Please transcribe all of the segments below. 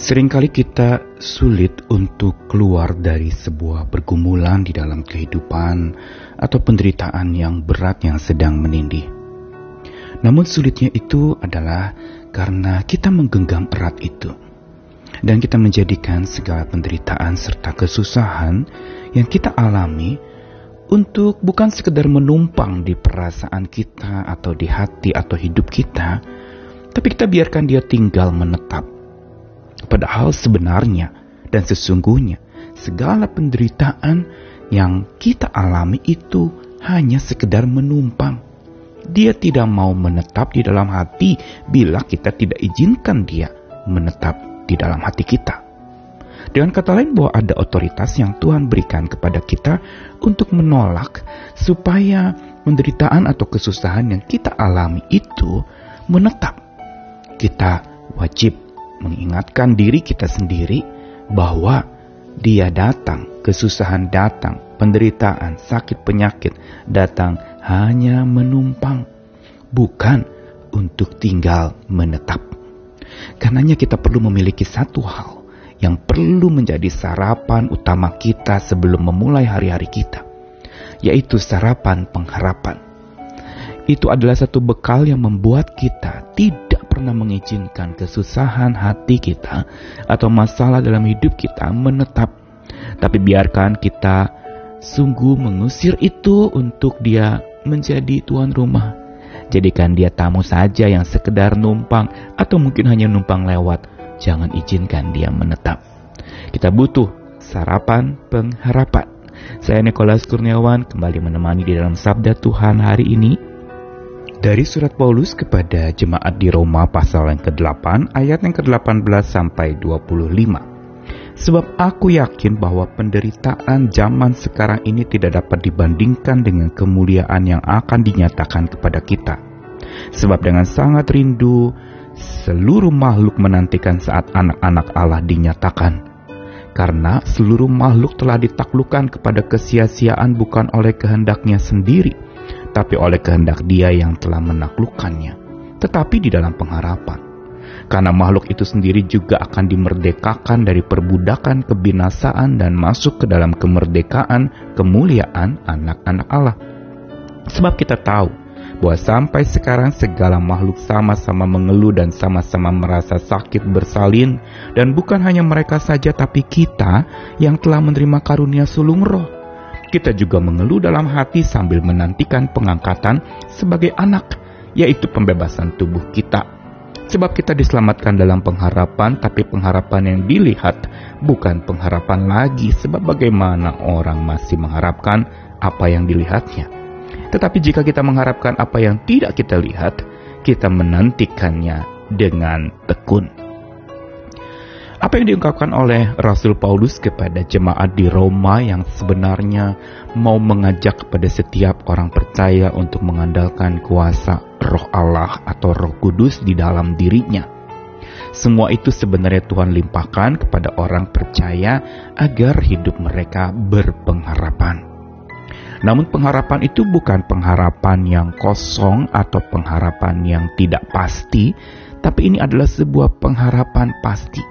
Seringkali kita sulit untuk keluar dari sebuah pergumulan di dalam kehidupan atau penderitaan yang berat yang sedang menindih. Namun sulitnya itu adalah karena kita menggenggam erat itu. Dan kita menjadikan segala penderitaan serta kesusahan yang kita alami untuk bukan sekedar menumpang di perasaan kita atau di hati atau hidup kita, tapi kita biarkan dia tinggal menetap Padahal sebenarnya dan sesungguhnya segala penderitaan yang kita alami itu hanya sekedar menumpang. Dia tidak mau menetap di dalam hati bila kita tidak izinkan dia menetap di dalam hati kita. Dengan kata lain bahwa ada otoritas yang Tuhan berikan kepada kita untuk menolak supaya penderitaan atau kesusahan yang kita alami itu menetap. Kita wajib mengingatkan diri kita sendiri bahwa dia datang, kesusahan datang, penderitaan, sakit penyakit datang hanya menumpang, bukan untuk tinggal menetap. Karenanya kita perlu memiliki satu hal yang perlu menjadi sarapan utama kita sebelum memulai hari-hari kita, yaitu sarapan pengharapan. Itu adalah satu bekal yang membuat kita tidak pernah mengizinkan kesusahan hati kita atau masalah dalam hidup kita menetap. Tapi biarkan kita sungguh mengusir itu untuk dia menjadi tuan rumah. Jadikan dia tamu saja yang sekedar numpang atau mungkin hanya numpang lewat. Jangan izinkan dia menetap. Kita butuh sarapan pengharapan. Saya Nikolas Kurniawan kembali menemani di dalam Sabda Tuhan hari ini dari surat Paulus kepada jemaat di Roma pasal yang ke-8 ayat yang ke-18 sampai 25. Sebab aku yakin bahwa penderitaan zaman sekarang ini tidak dapat dibandingkan dengan kemuliaan yang akan dinyatakan kepada kita. Sebab dengan sangat rindu seluruh makhluk menantikan saat anak-anak Allah dinyatakan. Karena seluruh makhluk telah ditaklukkan kepada kesia-siaan bukan oleh kehendaknya sendiri, tapi oleh kehendak Dia yang telah menaklukkannya, tetapi di dalam pengharapan. Karena makhluk itu sendiri juga akan dimerdekakan dari perbudakan kebinasaan dan masuk ke dalam kemerdekaan kemuliaan anak-anak Allah. Sebab kita tahu bahwa sampai sekarang segala makhluk sama-sama mengeluh dan sama-sama merasa sakit bersalin dan bukan hanya mereka saja tapi kita yang telah menerima karunia sulung roh kita juga mengeluh dalam hati sambil menantikan pengangkatan sebagai anak, yaitu pembebasan tubuh kita. Sebab kita diselamatkan dalam pengharapan, tapi pengharapan yang dilihat bukan pengharapan lagi, sebab bagaimana orang masih mengharapkan apa yang dilihatnya. Tetapi jika kita mengharapkan apa yang tidak kita lihat, kita menantikannya dengan tekun. Apa yang diungkapkan oleh Rasul Paulus kepada jemaat di Roma yang sebenarnya mau mengajak kepada setiap orang percaya untuk mengandalkan kuasa roh Allah atau roh kudus di dalam dirinya. Semua itu sebenarnya Tuhan limpahkan kepada orang percaya agar hidup mereka berpengharapan. Namun pengharapan itu bukan pengharapan yang kosong atau pengharapan yang tidak pasti, tapi ini adalah sebuah pengharapan pasti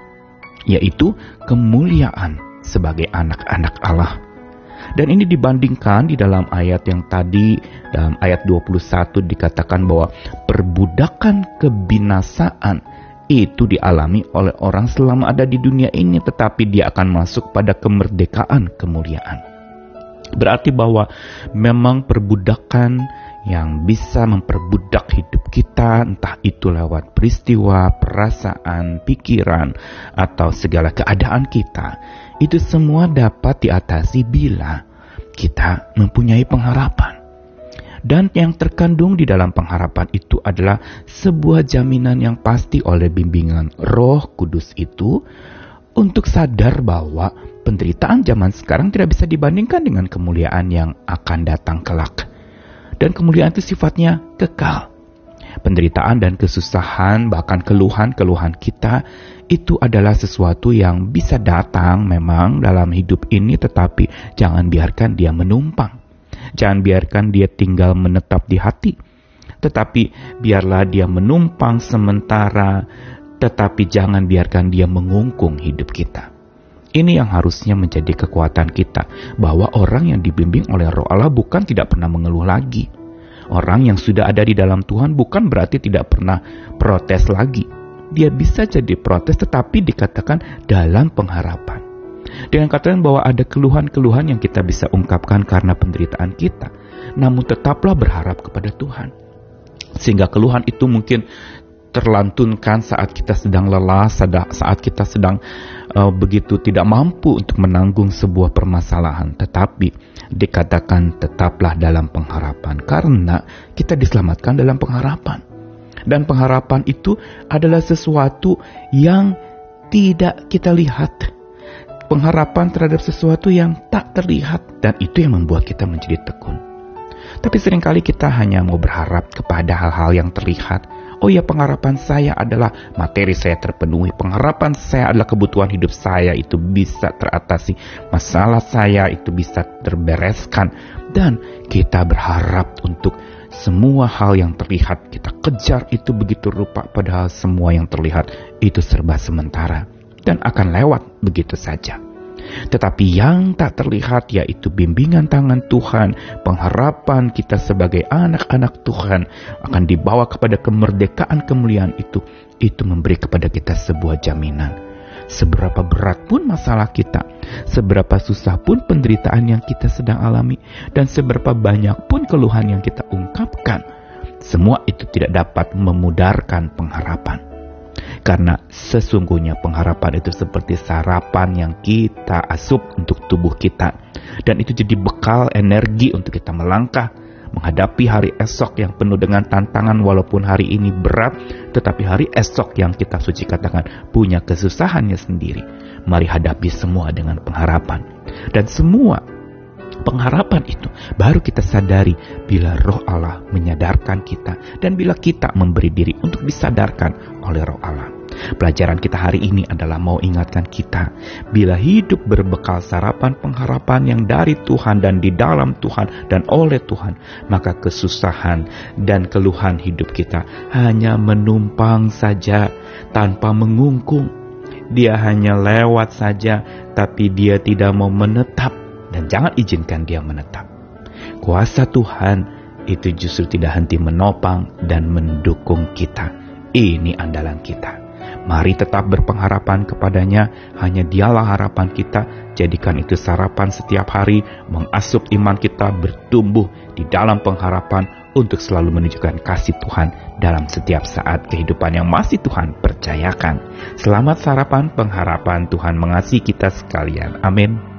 yaitu kemuliaan sebagai anak-anak Allah. Dan ini dibandingkan di dalam ayat yang tadi dalam ayat 21 dikatakan bahwa perbudakan kebinasaan itu dialami oleh orang selama ada di dunia ini tetapi dia akan masuk pada kemerdekaan kemuliaan. Berarti bahwa memang perbudakan yang bisa memperbudak hidup kita, entah itu lewat peristiwa, perasaan, pikiran, atau segala keadaan kita, itu semua dapat diatasi bila kita mempunyai pengharapan. Dan yang terkandung di dalam pengharapan itu adalah sebuah jaminan yang pasti oleh bimbingan Roh Kudus itu untuk sadar bahwa penderitaan zaman sekarang tidak bisa dibandingkan dengan kemuliaan yang akan datang kelak dan kemuliaan itu sifatnya kekal. Penderitaan dan kesusahan, bahkan keluhan-keluhan kita, itu adalah sesuatu yang bisa datang memang dalam hidup ini, tetapi jangan biarkan dia menumpang. Jangan biarkan dia tinggal menetap di hati, tetapi biarlah dia menumpang sementara tetapi jangan biarkan dia mengungkung hidup kita. Ini yang harusnya menjadi kekuatan kita, bahwa orang yang dibimbing oleh roh Allah bukan tidak pernah mengeluh lagi. Orang yang sudah ada di dalam Tuhan bukan berarti tidak pernah protes lagi. Dia bisa jadi protes tetapi dikatakan dalam pengharapan. Dengan katakan bahwa ada keluhan-keluhan yang kita bisa ungkapkan karena penderitaan kita, namun tetaplah berharap kepada Tuhan. Sehingga keluhan itu mungkin terlantunkan saat kita sedang lelah, saat kita sedang uh, begitu tidak mampu untuk menanggung sebuah permasalahan, tetapi dikatakan tetaplah dalam pengharapan karena kita diselamatkan dalam pengharapan. Dan pengharapan itu adalah sesuatu yang tidak kita lihat. Pengharapan terhadap sesuatu yang tak terlihat dan itu yang membuat kita menjadi tekun. Tapi sering kali kita hanya mau berharap kepada hal-hal yang terlihat, Oh ya pengharapan saya adalah materi saya terpenuhi. Pengharapan saya adalah kebutuhan hidup saya itu bisa teratasi. Masalah saya itu bisa terbereskan. Dan kita berharap untuk semua hal yang terlihat kita kejar itu begitu rupa padahal semua yang terlihat itu serba sementara dan akan lewat begitu saja. Tetapi yang tak terlihat yaitu bimbingan tangan Tuhan, pengharapan kita sebagai anak-anak Tuhan akan dibawa kepada kemerdekaan kemuliaan itu. Itu memberi kepada kita sebuah jaminan. Seberapa berat pun masalah kita, seberapa susah pun penderitaan yang kita sedang alami, dan seberapa banyak pun keluhan yang kita ungkapkan, semua itu tidak dapat memudarkan pengharapan. Karena sesungguhnya pengharapan itu seperti sarapan yang kita asup untuk tubuh kita. Dan itu jadi bekal energi untuk kita melangkah menghadapi hari esok yang penuh dengan tantangan walaupun hari ini berat tetapi hari esok yang kita suci katakan punya kesusahannya sendiri. Mari hadapi semua dengan pengharapan. Dan semua pengharapan itu baru kita sadari bila roh Allah menyadarkan kita dan bila kita memberi diri untuk disadarkan oleh roh Allah Pelajaran kita hari ini adalah mau ingatkan kita, bila hidup berbekal sarapan pengharapan yang dari Tuhan dan di dalam Tuhan dan oleh Tuhan, maka kesusahan dan keluhan hidup kita hanya menumpang saja tanpa mengungkung. Dia hanya lewat saja, tapi dia tidak mau menetap dan jangan izinkan dia menetap. Kuasa Tuhan itu justru tidak henti menopang dan mendukung kita. Ini andalan kita. Mari tetap berpengharapan kepadanya, hanya dialah harapan kita. Jadikan itu sarapan setiap hari, mengasup iman kita bertumbuh di dalam pengharapan untuk selalu menunjukkan kasih Tuhan dalam setiap saat kehidupan yang masih Tuhan percayakan. Selamat sarapan pengharapan Tuhan mengasihi kita sekalian. Amin.